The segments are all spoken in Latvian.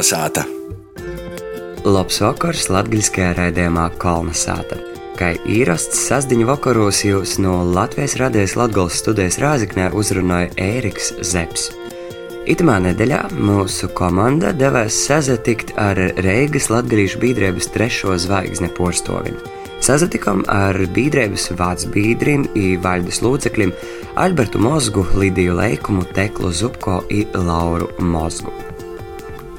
Kolnesāta! Labs vakars latgaļiskajā raidījumā Kolnesāta. Kā īrasts sasdiņu vakaros jūs no Latvijas radijas Latgales studijas Rāziknē uzrunāja Ēriks Zeps. Itamā nedēļā mūsu komanda devās sazatikt ar Reigas latgalīšu biedrības trešo zvaigzne porstovim. Sazatikām ar biedrības vārds biedriem un vaļdas locekļiem Albertu Mozgu, Lidiju Leikumu, Teklu Zupko un Lauru Mozgu.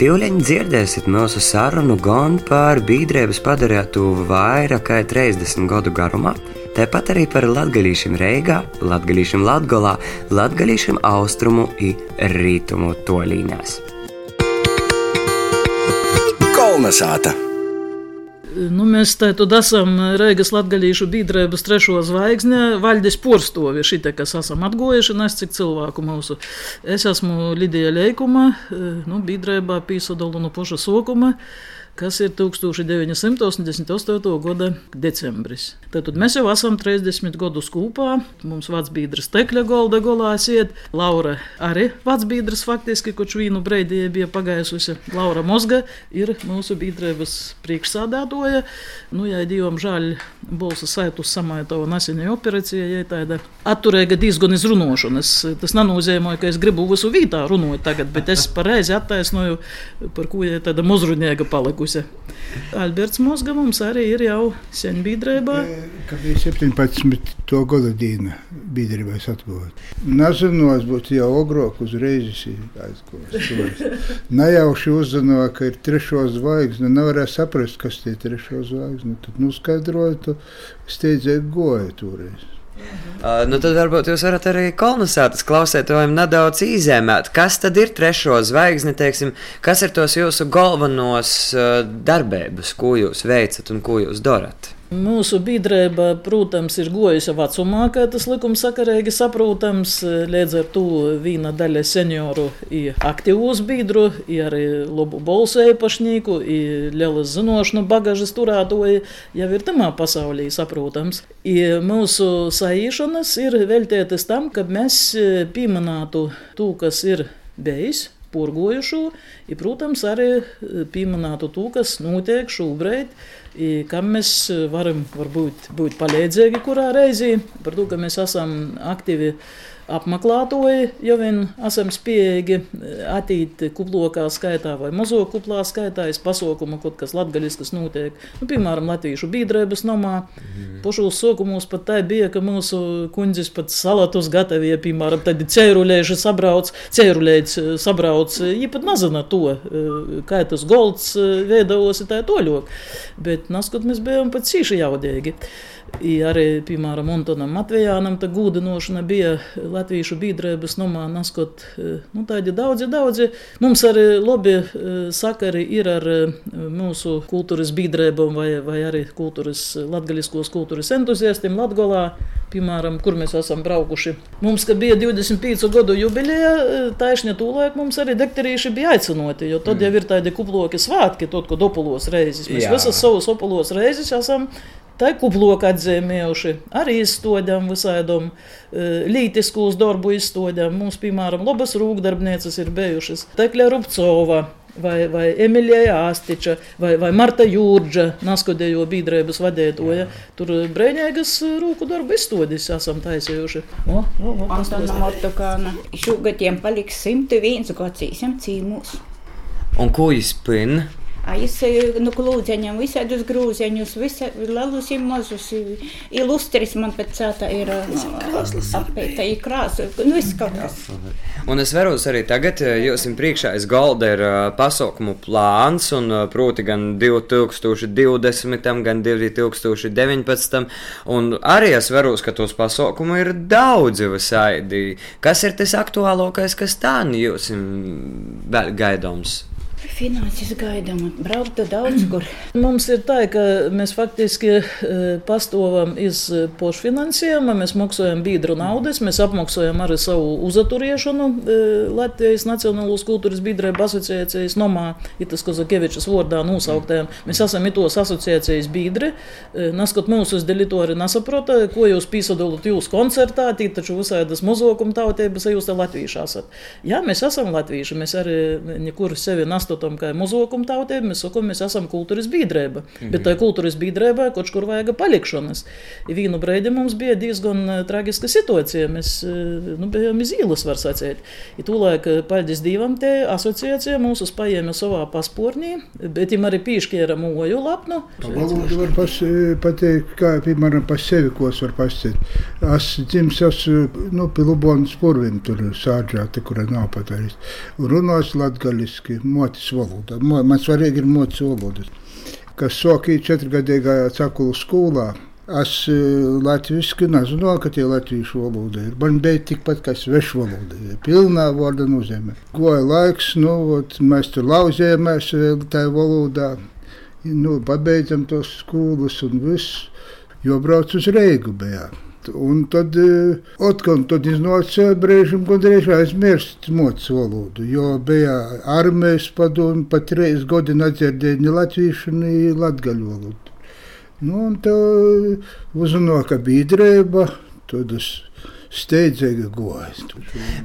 Tīvleņi dzirdēsiet mūsu sarunu gan par biedrības padarītu vairāk kā 30 gadu garumā, tāpat arī par latgadījušiem Reigā, latgadījušiem Latgolā, latgadījušiem Austrumu un Rītumu toļīnās. Kolnesāta! Nu, mēs tad esam Reigas Latvijas biedrības trešo zvaigzni, Vaļdes porstovi, šitie, kas esam atgojuši, nes cik cilvēku mūsu. Es esmu Lidija Leikuma, nu, biedrībā pīsadalu no poša sokuma kas ir 1988. gada decembris. Tad mēs jau esam 30 gadus kopā. Mums vecbīdras tekļa golda golā iet. Laura arī vecbīdras faktiski, kurš vīnu breidī bija pagājusi. Laura Mozga ir mūsu biedrības priekšsādātoja. Nu, ja Dievam žēl, balsa saitu samaitava nesenajā operācijā, ja tāda atturēga diezgan izrunošanas. Tas nenozīmē, ka es gribu visu vītā runāt tagad, bet es pareizi attaisnoju, par ko ja tāda mozruņēga palikusi puse. Alberts Mosga mums arī ir jau sen biedrībā. Kad bija 17. gada diena biedrībā atgūt. Nazinos būtu jau ogrok uzreiz aizgūst. Nejauši uzzināja, ka ir trešo zvaigzne. Nevarēja saprast, kas tie trešo zvaigzne. Tad nu skaidroja, tu steidzēji goja toreiz. Uh, nu tad varbūt jūs varat arī kolonizētas klausētājiem nedaudz izēmēt, kas tad ir trešo zvaigzni, teiksim, kas ir tos jūsu galvenos uh, darbības, ko jūs veicat un ko jūs darat? Mūsu biedrība, protams, ir gojusi vecumā, kā tas likumsakarīgi saprotams. Līdz ar to viena daļa senioru ir aktīvos biedru, ir arī labu balsu īpašnieku, ir lielas zinošanu bagažas turētoji, jau ir tamā pasaulī saprotams. I mūsu saīšanas ir veltētas tam, ka mēs pieminētu to, kas ir bijis porgojušu, un, protams, arī pieminētu to, kas notiek šobrīd kam mēs varam varbūt, būt palīdzīgi kurā reizē, par to, ka mēs esam aktīvi apmeklētoji, jo vien esam spējīgi eh, attīt kuplokā skaitā vai mazo kuplā skaitā, es pasaukumu kaut kas latgaļis, kas notiek, nu, piemēram, Latviešu biedrības nomā. Mm. Pašos sokumos pat tā bija, ka mūsu kundzis pat salatus gatavīja, piemēram, tad cēruļēži sabrauc, cēruļēģis eh, sabrauc, viņi pat nezina to, eh, kā tas golds veidojas, tā toļok, bet naskot mēs bijām pat cīši jaudīgi. I arī, piemēram, Antonam Matvejānam tā gūdinošana bija Latviešu biedrības nomā, naskot, nu, tādi daudzi, daudzi. Mums arī labi sakari ir ar mūsu kultūras biedrībām vai, vai arī kultūras, latgaliskos kultūras entuziastiem Latgolā, piemēram, kur mēs esam braukuši. Mums, kad bija 25 gadu jubileja, taisņa tūlēk mums arī dekterīši bija aicinoti, jo tad mm. jau ir tādi kuploki svētki, tot, ko dopulos reizes. Mēs Jā. visas savus opolos reizes esam Tā kubloka atzīmējuši arī izstādām visādām lītiskos darbu izstādām. Mums, piemēram, labas rūkdarbnieces ir bijušas Tekļa Rupcova. Vai, vai Emīlija Astiča, vai, vai Marta Jūrģa, Naskodējo biedrības vadītāja. Tur brīvīgas rūku darbu izstādes esam taisījuši. O, o, o. Šogad tiem paliks 101 gadsimts cīmūs. Un ko izpina? Es nu, lūdzeņam visādus grūzeņus, lielus un mazus. Ilustris man pēc tā ir apēta, ir krāsa, nu viss kaut kas. Un es varos arī tagad, jūs jums priekšā aiz galda ir pasaukumu plāns, un proti gan 2020, gan 2019, un arī es varos, ka tos pasaukumu ir daudzi visādi. Kas ir tas aktuālākais, kas tā jums vēl gaidāms? Finanses gaidām, braukt daudz kur. Mums ir tā, ka mēs faktiski e, pastāvam iz pošfinansējuma, mēs maksājam biedru naudas, mēs apmaksājam arī savu uzaturiešanu e, Latvijas Nacionālās kultūras biedrību asociācijas nomā, Itas Kozakevičas vārdā nosauktējiem. Mēs esam itos asociācijas biedri, naskot mūsu delitori nesaprota, ko jūs pīsadolat jūs koncertā, tī taču visādas mozokuma tautības, jūs te latvieši esat. Jā, mēs esam latvieši, mēs arī nekur sevi nast sastotam kā muzokuma tautība, mēs sakam, mēs esam kultūras biedrība. Mm -hmm. Bet tā kultūras biedrībā kaut kur vajag palikšanas. Vienu brīdi mums bija diezgan uh, traģiska situācija. Mēs uh, nu, bijām iz ielas, var sacīt. I tūlēk, paldies Dievam, te asociācija mūsu paņēma savā paspornī, bet viņam arī pīšķiera mūju lapnu. Valodu var pas, pateikt, kā, piemēram, pa sevi, ko es varu pasakīt. Es dzims esmu, nu, pie Lubonas purvim tur sāģāta, kura nav patērist. Runās latgaliski, motis valoda. Mo, man svarīgi ir motis valodas. Kas sokīja četrgadīgajā cakulu skolā, Es latviešu nezināju, ka tie latviešu valoda ir. Man bija tikpat kā svešu valoda, pilnā vārda nozīmē. Goja laiks, nu, ot, mēs tur lauzījāmies tajā valodā, nu, pabeidzam tos skolas un viss, jo brauc uz Reigu bijām. Un tad atkal tad iznāca brīžam, kad reiz aizmirst mocu valodu, jo bija armijas padomu, pat reiz godi nedzirdēja ne latviešu, ne latgaļu valodu. Nu, un tā uzzināja, ka biedrība, tad es steidzīgi gojas.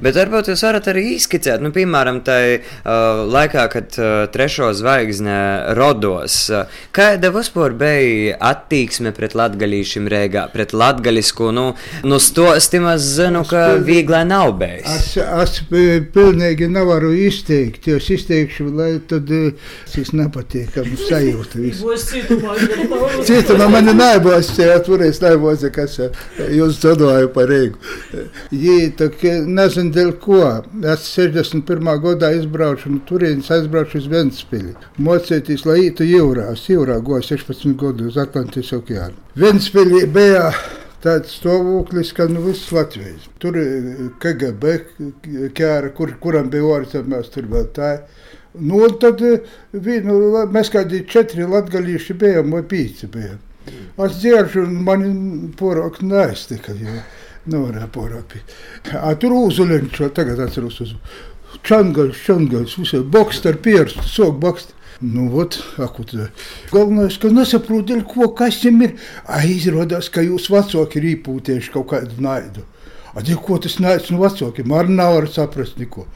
Bet varbūt jūs varat arī izskicēt, nu, piemēram, tai uh, laikā, kad uh, trešo zvaigzne rodos, uh, kāda vispār bija attieksme pret latgalīšiem rēgā, pret latgalisku, nu, nu stosti maz zinu, ka vieglā nav bijis. Es, es pilnīgi nevaru izteikt, jo es izteikšu, lai tad es nepatīkamu sajūtu visu. Citu no mani nebūs, atvarēs nebūs, kas jūs zadoju par rēgu. Viņi nezina, dēļ ko. Es 61. gadā izbraucu no turienes, aizbraucu uz Ventspili. Mocēties, lai ītu jūrā. Es jūrā goju 16 gadu uz Atlantijas okeānu. Ventspili bija tāds stāvoklis, ka nu viss Latvijas. Tur KGB ķēra, kur, kuram bija orķis, mēs tur vēl tā. Nu, un tad vīnu, mēs kādi četri latgalīši bijām, vai pīci bijām. Es dzēršu, un man porok neaiztika. Jo. Nevarēja porāpīt. Tur uzulēņš, tagad atceros uz čangals, čangals, visai bokst ar pierstu, sok bokst. Nu, vot, akutē. Galvenais, ka nesaprotu, ko, kas viņam ir. A, izrādās, ka jūs vecāki ir īpūtieši kaut kādu naidu. A, ko tas naids no vecākiem? Ar nevar saprast neko.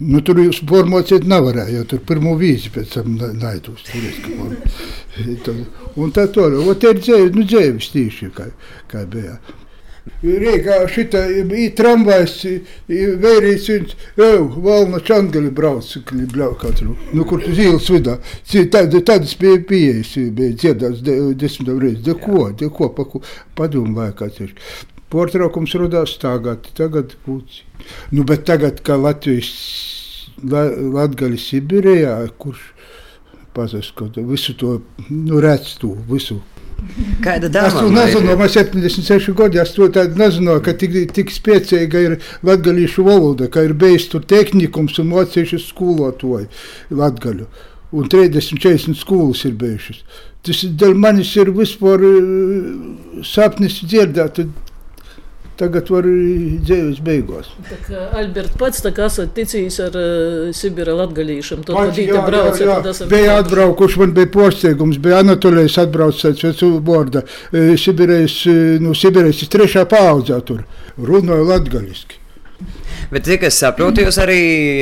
Nu, tur jūs formācijāt nevarēja, jo tur pirmo vīzi pēc tam naidus. Un tā to, un te ir dzēvis, nu dzēvis tīši, kā, kā bija. Rīgā šitā bija tramvajs, vērīts viņš, jau, valna čangeli brauc, bļau katru, nu, kur tu zīles vidā. Tad, tādas bija pieejas, bija dziedāts desmitam reizi, de ko, de ko, pa ko, padomu kāds ir. Portraukums rodās tagad, tagad būs. Nu, bet tagad, kā Latvijas, Latgali Sibirijā, kurš pazaskot visu to, nu, redz to, visu Kāda dāvana? Es to nezinu, man 76 gadi, es to tādu nezinu, ka tik, tik spēcīga ir latgalīšu valoda, ka ir bijis tur tehnikums un mocījuši skolotoji latgaļu. Un 30-40 skolas ir bijušas. Tas dēļ manis ir vispār sapnis dzirdēt tagad var dzīves beigās. Alberts pats esat ticījis ar uh, Sibira latgalīšam, to padīti braucat. Jā, jā. Bija atbraukuši, man bija postēgums, bija Anatolijas atbraucats, vecu borda, Sibirēs, nu, Sibirēs trešā paaudzā tur, runāja latgaliski. Bet, cik es saprotu, jūs arī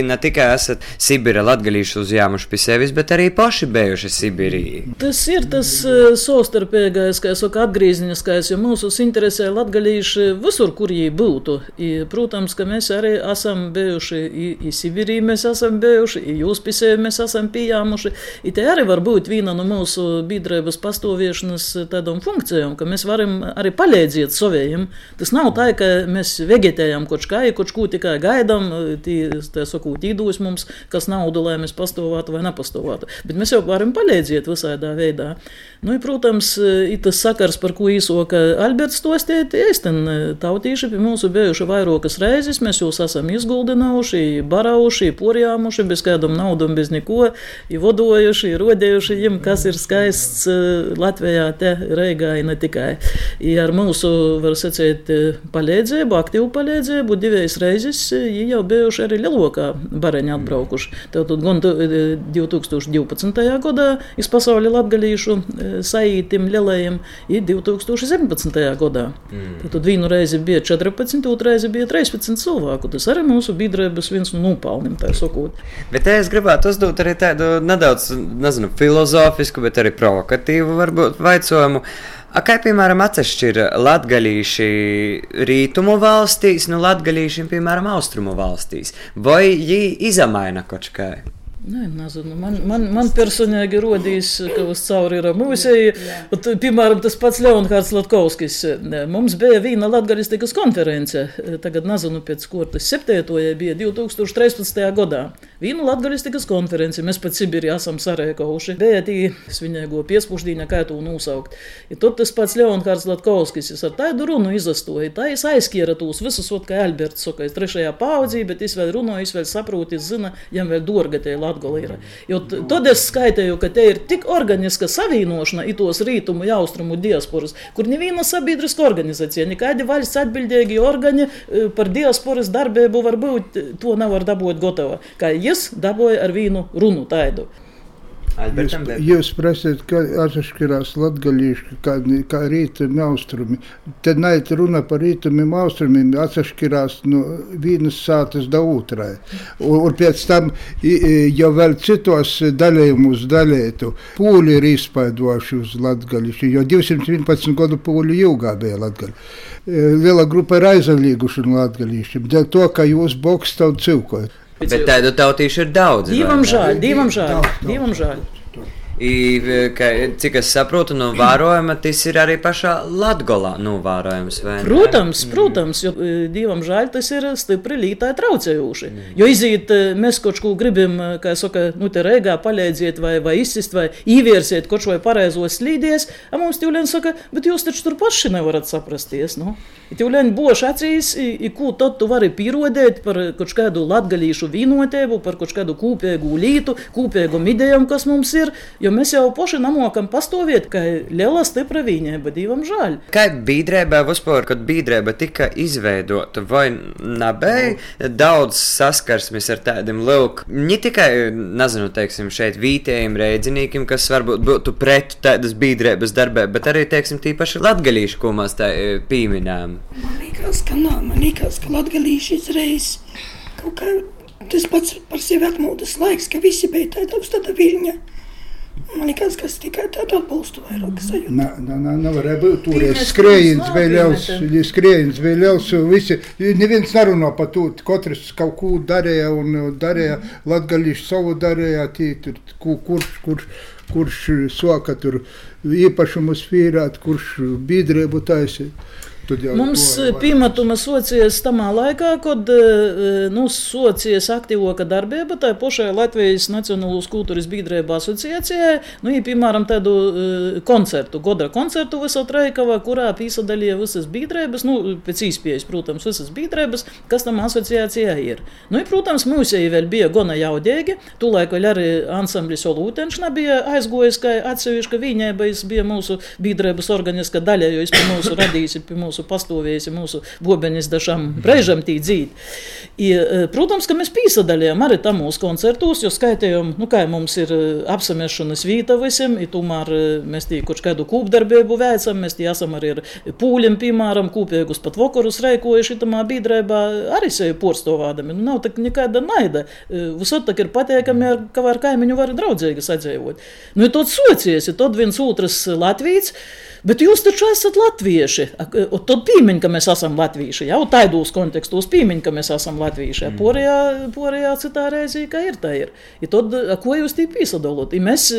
ne tikai esat Sibīra latgadījuši uzņēmuši pie sevis, bet arī paši bijuši Sibīrī. Tas ir tas uh, savstarpīgais, kā jau saka, atgriezniskais, jo mūsu interesē latgadījuši visur, kur viņi būtu. I, protams, ka mēs arī esam bijuši i, i Sibīrī, mēs esam bijuši, i jūs pie sevi mēs esam pieņēmuši. I te arī var būt viena no mūsu biedrības pastāviešanas tādām funkcijām, ka mēs varam arī palīdzēt saviem. Tas nav tā, ka mēs vegetējam kaut kā, kaut ko tikai gaidām, tā sakot, īdūs mums, kas naudu, lai mēs pastāvētu vai nepastāvētu. Bet mēs jau varam palīdzēt visādā veidā. Nu, protams, ir tas sakars, par ko īsoka Alberts to stiet, ēsten tautīši pie mūsu bijuši vairākas reizes, mēs jūs esam izguldinājuši, barauši, porjāmuši, bez kādam naudam, bez neko, vodojuši, rodējuši jiem, kas ir skaists Latvijā, te Reigā, ne tikai. I ar mūsu, var sacīt, palīdzību, aktīvu palīdzību, divas reizes jau bijuši arī lielākā bareņa atbraukuši. Tātad gan 2012. gadā iz pasauli latgalīšu saītim lielajiem ir 2017. gadā. Mm. Tad vienu reizi bija 14, otru reizi bija 13 cilvēku. Tas arī mūsu biedrības viens no nopelniem, tā sakot. Bet es gribētu uzdot arī tādu nedaudz, nezinu, filozofisku, bet arī provokatīvu varbūt vaicojumu. A, kā piemēram atšķir latgalīši rītumu valstīs no latgalīšiem, piemēram, austrumu valstīs? Vai viņi izamaina kaut kā? Nē, nezinu. Man, man, man personīgi rodīs, ka uz cauri ir mūzija. Piemēram, tas pats Leonhards Latkovskis. Mums bija viena latgalistikas konference. Tagad nezinu, pēc ko tas septētoja bija 2013. gadā. Viena latgalistikas konference. Mēs pat Sibīrijā esam sarēkojuši. Bija tī svinēgo piespuždīņa, kā to nosaukt. Ja tad tas pats Leonhards Latkovskis ar tādu runu izastoja. Tā es aizskiera tūs visus, ot, kā Alberts saka, es trešajā paudzī, bet es vēl runāju, es vēl saprotu, es zinu, jam vēl dorgatēja Latgola ir. Jo tad es skaitēju, ka te ir tik organiska savienošana itos rītumu, austrumu diasporas, kur neviena sabiedriska organizācija, nekādi valsts atbildīgi organi par diasporas darbību var būt, to nevar dabūt gatava. Kā jis dabūja ar vīnu runu taidu. Jūs, jūs prasat, kā atšķirās latgalīši, kā, kā rītumi, austrumi. Tad nait runa par rītumiem, austrumiem atšķirās no vienas sātas da otrai. Un, un pēc tam jau vēl citos dalījumus dalītu. Pūļi ir izspaidoši uz latgalīši, jo 211 gadu pūļi ilgā bija latgali. Liela grupa ir aizalīguši no latgalīšiem, dēļ to, ka jūs bokstavu cilkojat. Bet tādu tautīšu ir daudz. Dievam žēl, dievam žēl, dievam žēl. I, ka, cik es saprotu, no vērojuma tas ir arī pašā Latvijā novērojams. Protams, protams, jo dievam žēl tas ir stipri lītāji traucējuši. Mm. Jo iziet, mēs kaut ko gribam, kā saka, nu te reigā palīdziet vai, vai izsist vai īvērsiet kaut ko pareizos slīdies, a mums tīvlēn saka, bet jūs taču tur paši nevarat saprasties. Nu? Tīvlēn boši acīs, i, i, ko tad tu vari pierodēt par kaut kādu latgalīšu vīnotību, par kaut kādu kūpēgu lītu, kūpēgu idejām, kas mums ir. Jo mēs jau paši namokam pastāvēt, ka liela stipra viņēba divam žēl. Kā biedrība vispār, kad biedrība tika izveidota, vai nebija daudz saskarsmes ar tādiem lūk, ne tikai, nezinu, teiksim, šeit vītējiem rēdziniekiem, kas varbūt būtu pret tādas biedrības darbē, bet arī, teiksim, tīpaši latgalīšu, ko mēs tā e, pieminām. Man liekas, ka nā, man liekas, ka latgalīši izreiz kaut kā tas pats par sevi atmodas laiks, ka visi bija tāda uzstāda viļņa. Man liekas, ka tikai tādu atbalstu vairāk sajūta. Nā, nā, nā, nevarēja būt toreiz skrējiens bija liels, skrējiens bija liels, visi, neviens nerunā par to, katrs kaut ko darīja un darīja, latgalīši savu darīja, tī, tur, kurš, kurš, kurš soka tur īpašumus fīrāt, kurš biedrību taisīja. Mums piematuma socijas tamā laikā, kad e, nu, socijas aktīvoka darbība, tā pašai Latvijas Nacionālās kultūras biedrība asociācijai, nu, ja, piemēram, tādu koncertu, goda koncertu visot Reikavā, kurā piesadalīja visas biedrības, nu, pēc īspējas, protams, visas biedrības, kas tam asociācijā ir. Nu, ja, protams, mūsēji vēl bija gana jaudīgi, tūlaik vēl arī ansamblis Olūtenšana bija aizgojis, ka atsevišķa viņēba bija mūsu biedrības organiska daļa, jo es pie mūsu radījusi, pie mūsu mūsu pastāvējusi, mūsu bobenis dažam brēžam tī dzīt. I, e, protams, ka mēs pīsadalījām arī tam mūsu koncertos, jo skaitējām, nu kā mums ir e, apsamešanas vīta visiem, i tomēr e, mēs tī kaut kādu kūpdarbību veicam, mēs tī esam arī ar pūļiem, piemēram, kūpēgus pat vokarus reikojuši tamā bīdrēbā arī sevi porstovādami. Nu, nav tak nekāda naida. Visot tak ir pateikami, ka ar kaimiņu var draudzīgi sadzēvot. Nu, ir tāds socies, ir tad viens otrs Latvijas. Bet jūs taču esat latvieši. Tad pīmiņ, ka mēs esam latvieši. Jau tādos kontekstos pīmiņ, ka mēs esam latvieši. Mm. Porijā, porijā citā reizē, kā ir tā ir. Ja tad, ko jūs tī pīsadolot? Ja mēs,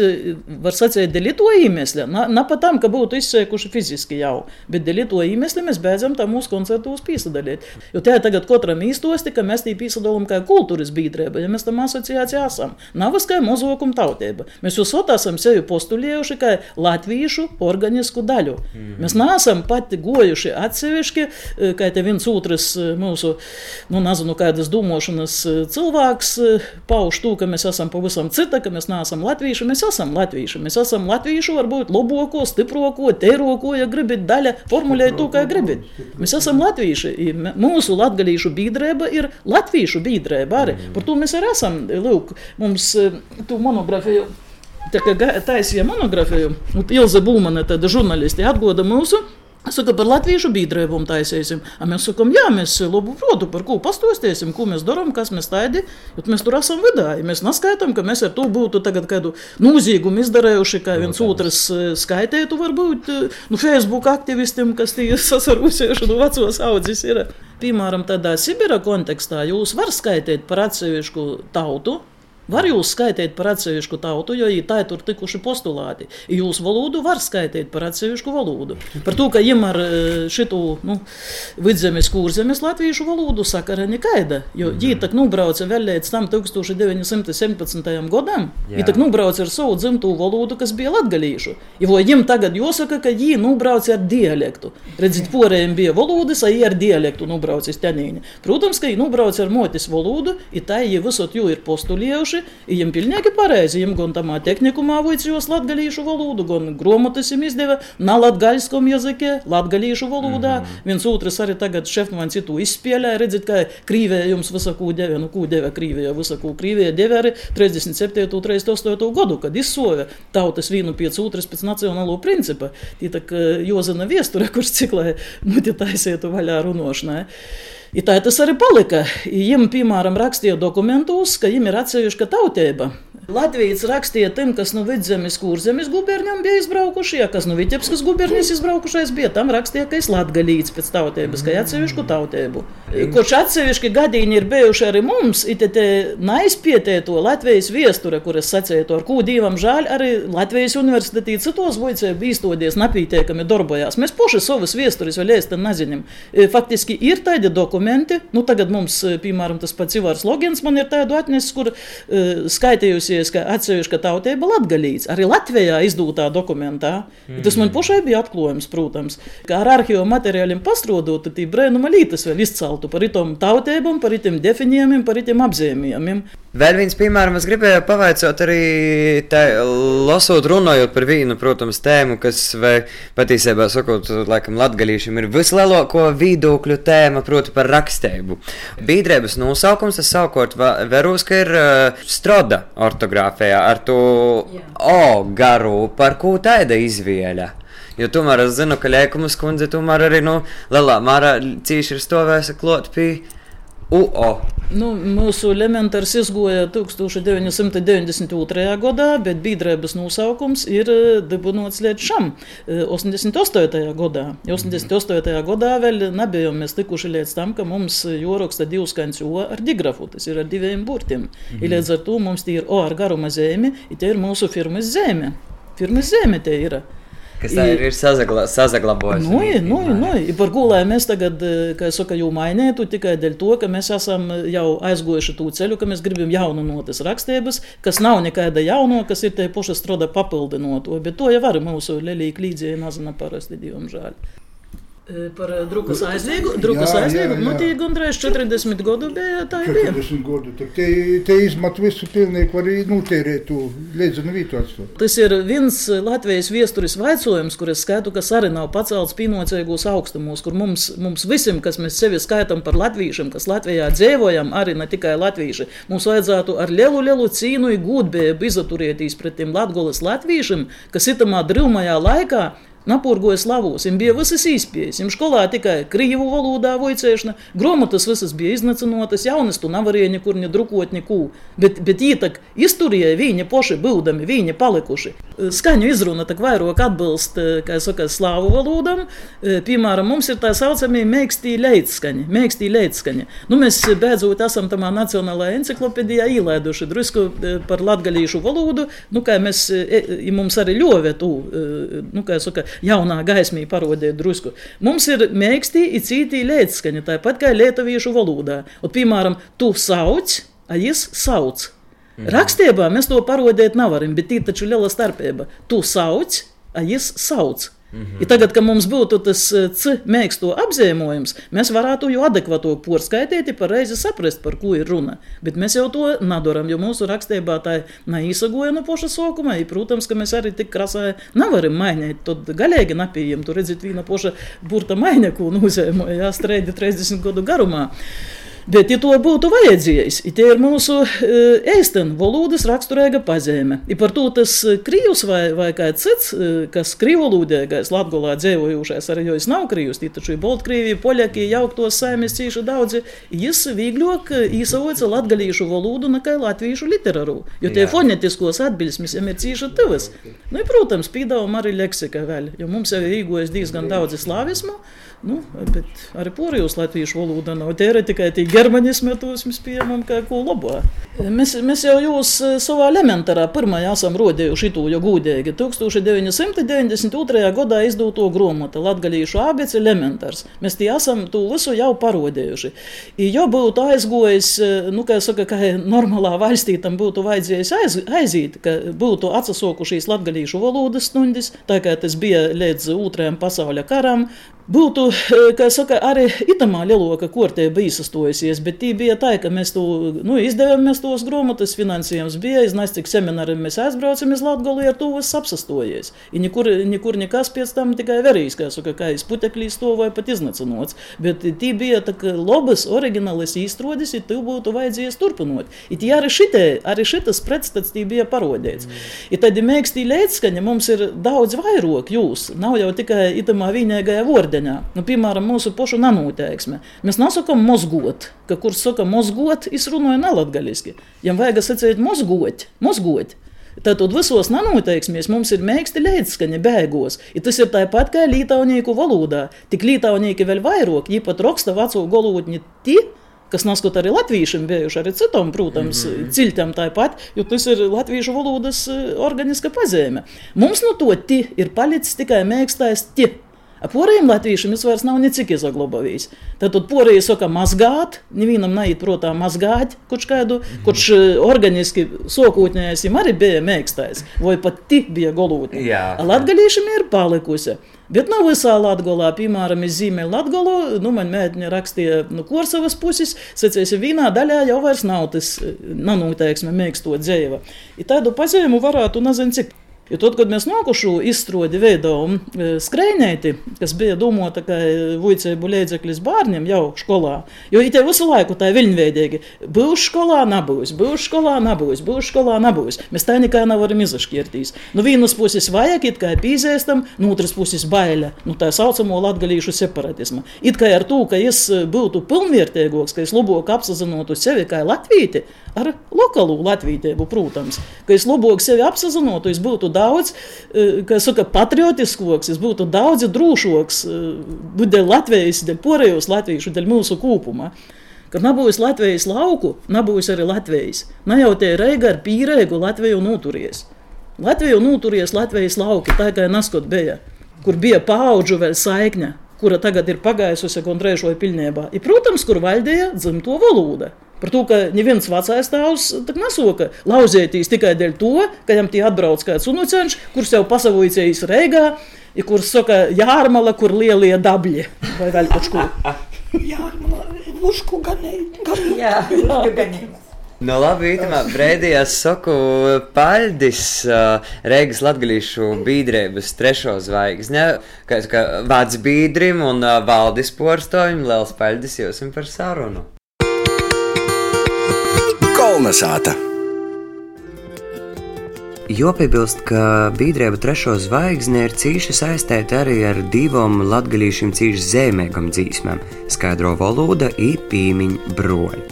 var sacīt, dēļ to iemesļa. Ne pat tam, ka būtu izsēkuši fiziski jau, bet dēļ to iemesļa mēs beidzam tam mūsu koncertos pīsadalīt. Jo tā tagad katram īstosti, ka mēs tī pīsadalam kā kultūras biedrība, ja mēs tam asociācijā esam. Nav kā mozokuma tautība. Mēs jūs esam sevi postulējuši kā latviešu organisku daļu. Mm. Mēs neesam pati gojuši atsevišķi, eh, kā te viens otrs eh, mūsu, nu, nezinu, kādas domāšanas eh, cilvēks pauž to, ka mēs esam pavisam cita, ka mēs neesam latvieši. Mēs esam latvieši. Mēs esam latvieši, varbūt labāko, stiprāko, teirāko, ja gribat daļa, formulēt to, kā gribat. Mēs esam latvieši. Mūsu latgalīšu biedrība ir latviešu biedrība arī. Par to mēs arī esam. Lūk, mums tu monogrāfiju Tā kā taisīja monogrāfiju, un Ilze Būmane, tāda žurnālisti, atgoda mūsu. Saka, par latviešu biedrību taisīsim. A mēs sakām, jā, mēs labu protu, par ko pastostiesim, ko mēs darām, kas mēs tādi. Mēs tur esam vidēji. Mēs neskaitām, ka mēs ar to būtu tagad kādu nozīgumu izdarējuši, kā viens otrs skaitētu, varbūt nu, Facebook aktivistiem, kas tie sasarūsējuši no vecos audzis ir. Piemēram, tādā Sibira kontekstā jūs var skaitīt par atsevišķu tautu, Var jūs skaitīt par atsevišķu tautu, jo tā ir tur tikuši postulāti. Jūs valodu var skaitīt par atsevišķu valodu. Par to, ka viņam ar šitu nu, vidzemes kurzemes latviešu valodu sakara nekaida. Jo viņi mm. tak nubrauca vēl līdz tam 1917. gadam. Viņi tak nubrauca ar savu dzimto valodu, kas bija latgalīšu. Jo viņam tagad jāsaka, ka viņi nubrauca ar dialektu. Redziet, porējiem bija valodas, a viņi ar dialektu nubrauca stenīni. Protams, ka viņi nubrauca ar motis valodu, ir tā, viņi visot jau ir postulējuši vienkārši, viņam pilnīgi pareizi. Viņam gan tamā tehnikumā vajadzījos latgalīšu valodu, gan gromotas viņam izdeva na latgaļskom jazakie, latgalīšu valodā. Mm -hmm. Viens otrs arī tagad šefmans citu izspēlēja, redzēt, ka Krīvē jums visaku deve, nu kū deve Krīvē, visaku Krīvē deve arī 37. 38. gadu, kad izsove tautas vīnu pēc otras pēc nacionālo principa. Tī tak Jozana viesture, kurš ciklē muti taisietu vaļā runošanai. I tā tas arī palika. Viņam, piemēram, rakstīja dokumentos, ka viņam ir atsevišķa tautība. Latvijas rakstīja tiem, kas no vidzemes, kurzemes gubernijām bija izbraukuši, ja kas no Vitebskas gubernijas izbraukušais bija, tam rakstīja, ka es latgalīts pēc tautības, ka atsevišķu tautību. Kurš atsevišķi gadījumi ir bijuši arī mums, it te neizpietē to Latvijas viesture, kuras sacīja to, ar ko divam žēl, arī Latvijas universitetī citos voicēju īstodies napītiekami darbojās. Mēs poši savas viesturis vēl ēstam neziņam. Faktiski ir tādi dokumenti, nu tagad mums, piemēram, tas pats Ivars Logins man ir tādu atnesis, kur uh, skaitījusi atzīsies, ka atsevišķa tautība latgalīts, arī Latvijā izdūtā dokumentā. Mm. Tas man pašai bija atklājums, protams, ka ar arhīvu materiāliem pastrodot, tad brēnuma lītas vēl izceltu par itom tautībām, par itim definējumiem, par itim apzīmējumiem. Vēl viens piemēram, es gribēju pavaicāt arī tā, lasot, runājot par vīnu, protams, tēmu, kas patiesībā sakot, laikam, latgalīšiem ir vislielāko viedokļu tēma, proti par rakstību. Bīdrēbas nosaukums, tas savukārt veros, ka ir uh, stroda ortogrāfijā ar to Jā. O garu, par ko tāda izvēle. Jo tomēr es zinu, ka Lēkumas kundze tomēr arī, nu, lielā mērā cīši ir stovējusi klot pie UO. Nu, mūsu elementārs izgoja 1992. gadā, bet biedrības nosaukums ir eh, dibināts līdz šam, 88. Eh, gadā. 88. gadā vēl nebijām mēs tikuši līdz tam, ka mums joraksta divs skaņas O ar digrafu, tas ir ar diviem burtiem. Mm -hmm. Līdz ar to mums tie ir O ar garuma zemi, tie ir mūsu firmas zeme. Firmas zeme te ir. Kas tā ir, ir sazagla, sazaglabājusi? Nu, nu, nu, par ko lai mēs tagad, eh, kā es saku, jau mainītu tikai dēļ to, ka mēs esam jau aizgojuši to ceļu, ka mēs gribam jaunu notas rakstības, kas nav nekāda jauno, kas ir te paša stroda papildinoto, bet to jau var mūsu lelīgi līdzīgi nazina parasti, diemžēl. Par drukas aizliegumu. Drukas aizliegumu. Nu, tie gandrīz 40 gadu bija. Tā ir. 40 gadu. Te, te izmat visu pilnīgi var notērēt to līdzenu vītu atstāt. Tas ir viens Latvijas viesturis vaicojums, kur es skaitu, kas arī nav pacelts pienocīgos augstumos, kur mums, mums visiem, kas mēs sevi skaitam par latviešiem, kas Latvijā dzīvojam, arī ne tikai latvieši, mums vajadzētu ar lielu, lielu cīnu gudbību izaturēties pret tiem latgolas latviešiem, kas itamā drūmajā laikā Napurgoja slavos, viņam bija visas izpējas. Viņam skolā tikai krīvu valodā voicēšana, grāmatas visas bija iznācinotas, jaunas tu nevarēja nekur nedrukot neko. Bet, bet ītak izturēja viņi poši būdami, viņi palikuši. Skaņu izruna tak vairāk atbilst, kā saka, slāvu valodam. Piemēram, mums ir tā saucamie mēkstī leitskaņi, mēkstī leitskaņi. Nu, mēs beidzot esam tamā nacionālajā enciklopedijā ielaiduši drusku par latgalīšu valodu, nu, kā mēs, mums arī ļovē tu, nu, kā saka, jaunā gaismī parodēt drusku. Mums ir mēkstī, ir cītī lētskaņa, tāpat kā lietuviešu valodā. Un, piemēram, tu sauc, a jis sauc. Mhm. Rakstībā mēs to parodēt nevaram, bet ir taču liela starpība. Tu sauc, a jis sauc. I tagad, kad mums būtu tas eh, c mēksto apzīmējums, mēs varētu jau adekvātu porskaitīt, pareizi saprast, par ko ir runa. Bet mēs jau to nedaram, jo mūsu rakstībā tā neīsagoja no paša sākuma. I, protams, ka mēs arī tik krasā nevaram mainīt. Tad galīgi nepieejam, tur redzat, viena paša burta maiņa, ko nozīmē, strēdi 30 gadu garumā. Bet, ja to būtu vajadzējis, tie ir mūsu ēstena valodas raksturīga pazīme. I par to tas krīvs vai, vai kāds cits, kas krīvolūdīgais Latgolā dzīvojušais, arī jo es nav krīvs, taču ir Baltkrīvija, Poļaki, jauktos saimnes cīši daudzi, jis vīgļok īsavoca latgalīšu valodu nekā latviešu literatūru, jo tie fonetiskos atbilsmes jam ir cīši tuvas. Nu, i, protams, pīdāvam arī leksika vēl, jo mums jau ir īgojas diezgan daudz slāvismu, Nu, bet arī porijos latviešu valoda nav. Tie ir tikai tie germanismi, tos mēs pieņemam kā ko labo. Mēs, mēs jau jūs e, savā elementārā pirmajā esam rodējuši to, jo gūdīgi 1992. gadā izdoto grāmatu Latgalīšu abets elementārs. Mēs tie esam to visu jau parodējuši. Jo būtu aizgojis, e, nu, kā saka, ka normālā valstī tam būtu vajadzējis aiz, aiziet, ka būtu atsasokušies latgalīšu valodas stundas, tā kā tas bija līdz otrajam pasaules karam, Būtu, eh, kā saka, arī itamā lieloka kortē bija izsastojusies, bet tī bija tā, ka mēs to nu, izdevām mēs tos grāmatas, finansējums bija, es nezinu, cik semināriem mēs aizbraucam uz Latgolu, ar to viss apsastojies. I nekur, nekur nekas pēc tam tikai verīs, kā saka, kā es puteklīs to vai pat iznacinots. Bet tī bija tā kā labas, oriģinālas īstrodis, ja tu būtu vajadzējis turpinot. I tī arī šitie, arī šitas pretstats tī bija parodēts. Mm. I tad mēkstī lēckaņa mums ir daudz vairāk jūs, nav jau tikai itamā vienīgajā vārdā ūdeņā. Nu, piemēram, mūsu pošu nanoteiksme. Mēs nesakām mozgot, ka kurš saka mozgot, izrunāja nelatgaļiski. Jam vajag sacīt mozgot, mozgot. Tātad visos nanoteiksmēs mums ir mēksti līdzskaņa bēgos. I tas ir tāpat kā lītaunieku valodā. Tik lītaunieki vēl vairāk, ja pat raksta veco galotņi tie, kas neskot arī latviešiem bijuši, arī citam, protams, mm -hmm. ciltam tāpat, jo tas ir latviešu valodas eh, organiska pazīme. Mums no to ti ir palicis tikai mēkstais ti. Poriem latviešiem es vairs nav necik izaglabājis. Tad porija saka mazgāt, nevienam neiet, protams, mazgāt kaut kādu, mhm. kurš eh, organiski sokūtņējis, viņam arī bija mēkstais, vai pat tik bija golūtni. Latgalīšiem ir palikusi. Bet nav visā Latvijā, piemēram, zīmē Latviju. Nu, man mēģināja rakstīja no nu, Korsavas puses, secēsi vienā daļā jau vairs nav tas eh, nanoteiksme mēkstot dzēva. I tādu pazīmu varētu, nezinu, cik Jo tad, kad mēs nākušu izstrādi veidojam e, skrejnēti, kas bija domāta kā vujcēbu līdzeklis bērniem jau skolā, jo it visu laiku tā viļņveidīgi būs skolā, nebūs, būs skolā, nebūs, būs skolā, nebūs. Mēs tā nekā nevaram izašķirtīs. No vienas puses vajag, it kā pīzēstam, no otras puses baila, nu tā saucamo latgalīšu separatismu. It kā ar to, ka es būtu pilnvērtīgāks, ka es labāk apzinātu sevi kā latvīti, ar lokālu latvītību, protams, ka es labāk sevi apzinātu, es būtu daudz eh, saka, patriotiskoks, es būtu daudz drošāks eh, dēļ Latvijas, dēļ porējos latviešu, dēļ mūsu kopuma. Kad nebūs Latvijas lauku, nebūs arī Latvijas. Ne jau tie reiga ar pīrēgu Latviju noturies. Latviju noturies Latvijas lauki, tā kā neskot bija, kur bija paudžu vēl saikņa, kura tagad ir pagājusi gandrīz vai pilnībā. Ir, protams, kur valdīja dzimto valoda. Par to, ka neviens vecais tēvs nesoka lauzētīs tikai dēļ to, ka viņam tie atbrauc kāds unuceņš, kurš jau pasavojicējis Reigā, ja kurš saka jārmala, kur lielie dabļi vai vēl kaut ko. Jārmala, ušku ganēji. Jā, ušku ganēji. Nu, labi, īstenībā brīdījās saku paļdis uh, Reigas latgalīšu bīdrēbas trešo zvaigzne, kā, kā vāc bīdrim un uh, valdis porstojumi, liels paļdis jums par sarunu. Kolnesāta. Jopiebilst, ka Bīdrēba trešo zvaigzni ir cīši saistīta arī ar divām latgadījušiem cīši zīmīgām dzīsmēm - skaidro valoda un pīmiņu broļi.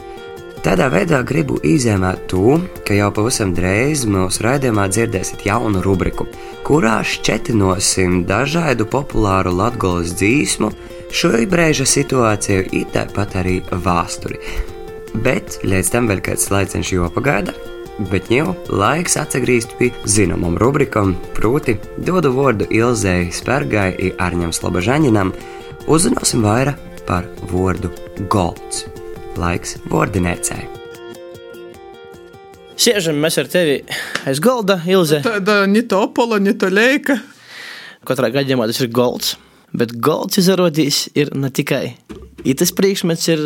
Tādā veidā gribu izēmēt to, ka jau pavisam drīz mūsu raidījumā dzirdēsiet jaunu rubriku, kurā šķetinosim dažādu populāru latgolas dzīsmu, šo brīža situāciju, it tāpat arī vēsturi. Bet līdz tam vēl kāds laiciņš jopagaida. Bet jau laiks atgriezt pie zināmām rubrikām, proti, dodu vārdu Ilzei Spērgai un Arņam Slobožaņinam. Uzzināsim vairāk par vārdu golds. Laiks vārdinēcēji. Sēžam mēs ar tevi aiz galda, Ilze. Tāda ne tā opola, ne tā leika. katrā gadījumā tas ir golds. Bet golds izrādīs ir ne tikai. I tas priekšmets ir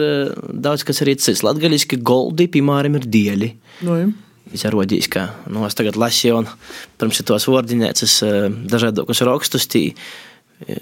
daudz kas arī cits. Latgaļiski goldi, piemēram, ir dieļi. No, ja. Izrādīs, ka nu, es tagad lasīju, un pirms tos vārdinēcas dažādos rakstus, tī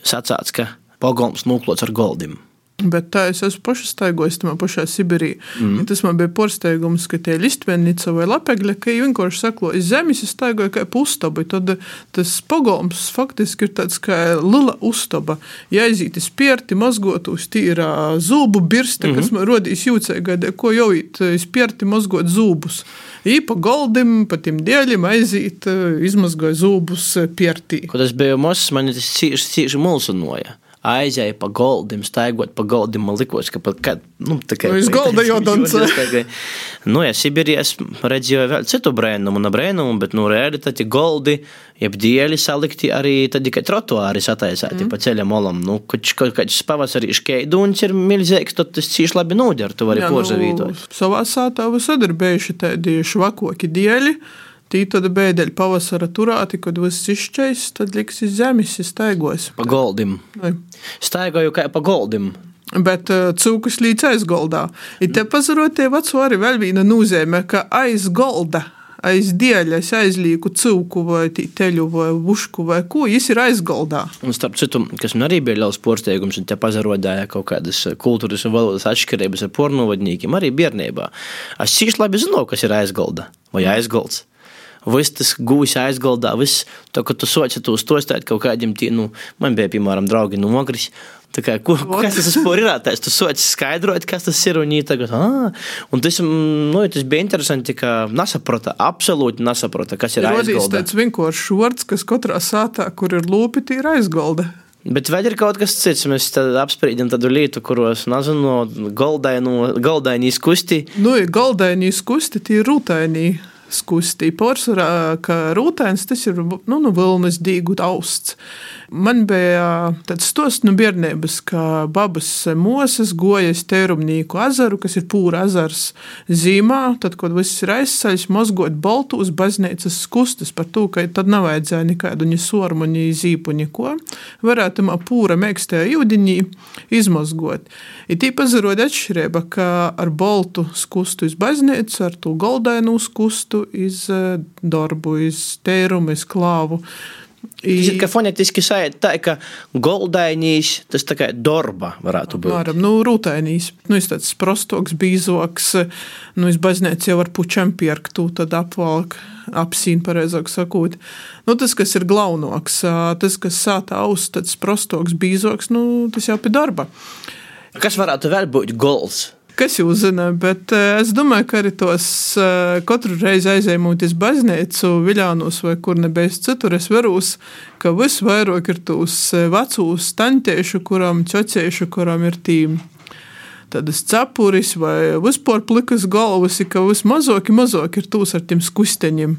sacāts, ka pogolms nūklots ar goldim. Bet tā es esmu pašā staigājis, tajā pašā Sibīrijā. Mm. Tas man bija pārsteigums, ka tie listvenica vai lapegļa, ka viņi vienkārši sako, iz zemes es staigāju kā pustabi. Tad tas pogolms faktiski ir tāds kā lila uztaba. Ja aiziet iz pierti, mazgot uz tīrā zūbu birste, mm -hmm. kas man rodīs jūcēgai, ko jau īt iz pierti mazgot zūbus. Īpa goldim, pa tiem dēļiem aiziet, izmazgoja zūbus piertī. Kad es biju mazs, man tas cīši, cīši mulsunoja aizēja pa goldim, staigot pa goldim. Man liekas, ka pat kad, nu, tā kā uz golda jau dancē. Nu, ja Sibīrijā redzēju vēl citu brēnumu, un brēnumu, bet, nu, reāli tad goldi, jeb dieļi salikti arī tad tikai trotuāri sataisēti mm. pa ceļa molam. Nu, kad kāds pavasarī škeiduns ir milzīgs, tad tas cīši labi nūder, tu vari pozavītot. Nu, savā sātā visad ir bijuši tādi švakoki dieļi. Tī tad bēdeļa pavasara turāti, kad viss izšķais, tad liks iz zemes, staigos. Pa goldim. Vai. Staigoju kā pa goldim. Bet uh, cūkas līdz aizgoldā. Ir te pazarotie veco arī vēl viena nozīme, ka aizgolda aiz dieļa, es aizlieku cūku vai teļu vai ušku vai ko, viņš ir aizgaldā. Un starp citu, kas man arī bija liels pārsteigums, un te pazarodēja kaut kādas kultūras un valodas atšķirības ar pornovadņīkiem, arī bērnībā. Es cīši labi zinu, kas ir aizgalda vai aizgalds viss tas gūs aizgaldā, viss to, ka tu soci to stostāt kaut kādiem tiem, nu, man bija, piemēram, draugi no Ogris. Tā kā, kur, kas tas vispār ir? Tas tu soci skaidrot, kas tas ir. Un, tagad, ah, un tas, mm, nu, tas bija interesanti, ka nesaprota, absolūti nesaprota, kas ir aizgalda. Tas tāds vienkāršs vārds, kas katrā sātā, kur ir lūpiti, ir aizgalda. Bet vai ir kaut kas cits? Mēs apspriedām tādu lietu, kuros, nezinu, galdainīs kusti. Nu, galdainīs kusti, tie ir rūtainī skusti. Pārsvarā, ka rūtēns tas ir nu, nu, vilnas dīgu austs. Man bija tāds stosts no bērnības, ka babas mosas gojas tērumnīku azaru, kas ir pūra azars zīmā, tad, kad viss ir aizsaļs, mozgot baltu uz baznīcas skustas par to, ka tad nav vajadzēja nekādu ni sormu, ni zīpu, neko. Varētu mā pūra mēkstajā jūdiņī izmozgot. Ir tīpaši zarod atšķirība, ka ar baltu skustu iz baznīcu, ar to goldainu skustu iz darbu, iz tērumu, iz klāvu. Tas ir fonētiski sajūta, tā, ka goldainīs tas tā kā dorba varētu būt. Varam, nu, rūtainīs. Nu, es tāds prostoks, bīzoks, nu, es baznēc jau ar pučam pierktu, tad apvalk, apsīn, pareizāk sakot. Nu, tas, kas ir glaunoks, tas, kas sāta aus, tāds prostoks, bīzoks, nu, tas jau pie darba. Kas varētu vēl būt gols? Kas jūs zināt, bet es domāju, ka arī tos katru reizi aizējumot uz baznīcu, viļānos vai kur nebeiz citur, es verūs, ka visvairāk ir tos vecūs tantiešu, kuram ķociešu, kuram ir tīm. Tādas cepuris vai vispār plikas galvas, ka vismazāk, mazāk ir tūs ar tiem skusteņiem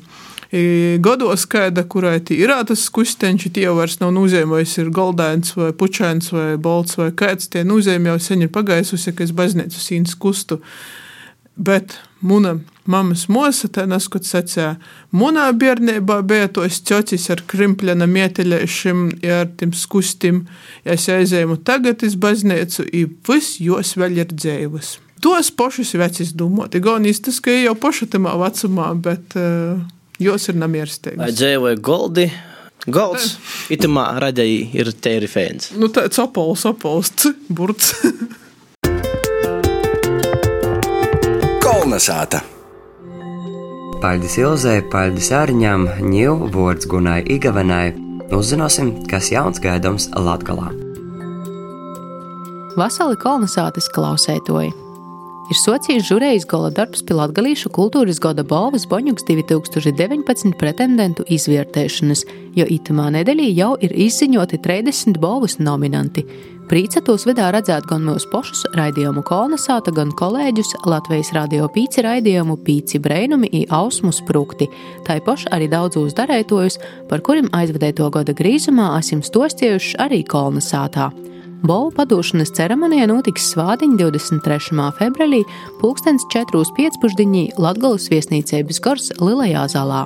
gados, kāda, kurai ir tas kusteņš, tie jau vairs nav nozīmējis, ir goldains vai pučains vai bolts vai kāds. Tie nozīmē jau sen ir pagaisusi, ka es baznīcu sīns kustu. Bet mana mammas mosa, tā neskot sacīja, manā bērnībā bija tos ķocis ar krimpļana mieteļēšiem, ar tiem skustim, ja es aizēju tagad iz baznīcu, i viss jos vēl ir dzēvas. Tos pašus vecis domāt, gan īstas, ka jau pašatamā vecumā, bet uh, Jūs ir namierstīgi. Vai dzēvoja goldi? Golds, itamā radēji ir tēri fēns. Nu, tāds apols, apols, burts. Kolnesāta. Paldies Ilzai, paldies Ārņām, ņēmu vārds Gunai Igavenai. Uzzināsim, kas jauns gaidāms Latgalā. Vasali kolonizācijas klausētoji! Ir socijas žurējas gala darbs pie Latgalīšu kultūras gada balvas Boņuks 2019 pretendentu izvērtēšanas, jo itamā nedēļā jau ir izziņoti 30 balvas nominanti. Prīca tos vedā redzēt gan mūsu pašus raidījumu kolonizāta, gan kolēģus Latvijas radio pīci raidījumu pīci breinumi i ausmu sprukti, taipoši arī daudzos darētojus, par kuriem aizvedēto gada grīzumā esam stostiejuši arī kolonizātā. Bola padošanas ceremonija notiks svādiņa 23. februārī, 2004.15. Latgales viesnīcības gars Lielajā zālā.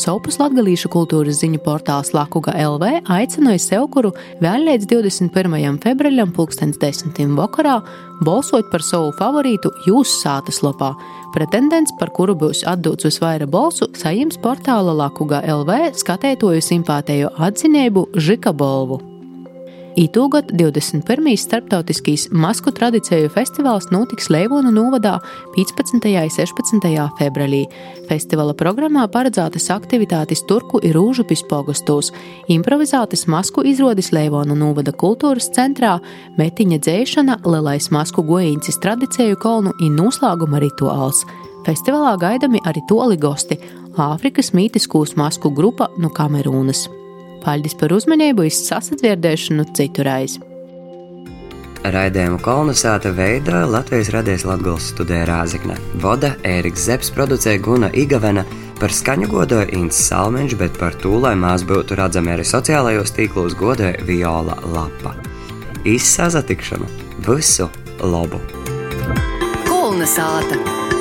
Sopus latgalīšu kultūras ziņu portāls Lakuga LV aicināja Sevkuru vēl līdz 21. februārim 2010. vakarā balsot par savu favorītu jūsu sātas lopā. Pretendents, par kuru būs atdots visvairāk balsu, sajims portāla Lakuga LV skatētoju simpātējo atzinību Žika Bolvu. Itūgot 21. starptautiskīs masku tradīciju festivāls notiks Leivona novadā 15. un 16. februārī. Festivāla programmā paredzētas aktivitātes Turku ir Rūžupis pogostos, improvizētas masku izrādes Leivona novada kultūras centrā, metiņa dzēšana, lielais masku goīncis tradīciju kolnu un noslēguma rituāls. Festivālā gaidami arī toli gosti - Āfrikas mītiskūs masku grupa no Kamerūnas. Paldies par uzmanību, izsasadzirdēšanu citurreiz. Raidījumu kolonizēta veidā Latvijas radijas Latvijas studē Rāzikne. Voda Ēriks Zepes producēja Guna Igavena, par skaņu godoja Inns Salmeņš, bet par to, lai mās būtu redzami arī sociālajos tīklos, godoja Viola Lapa. Izsazatikšanu! Visu labu! Kolonizēta!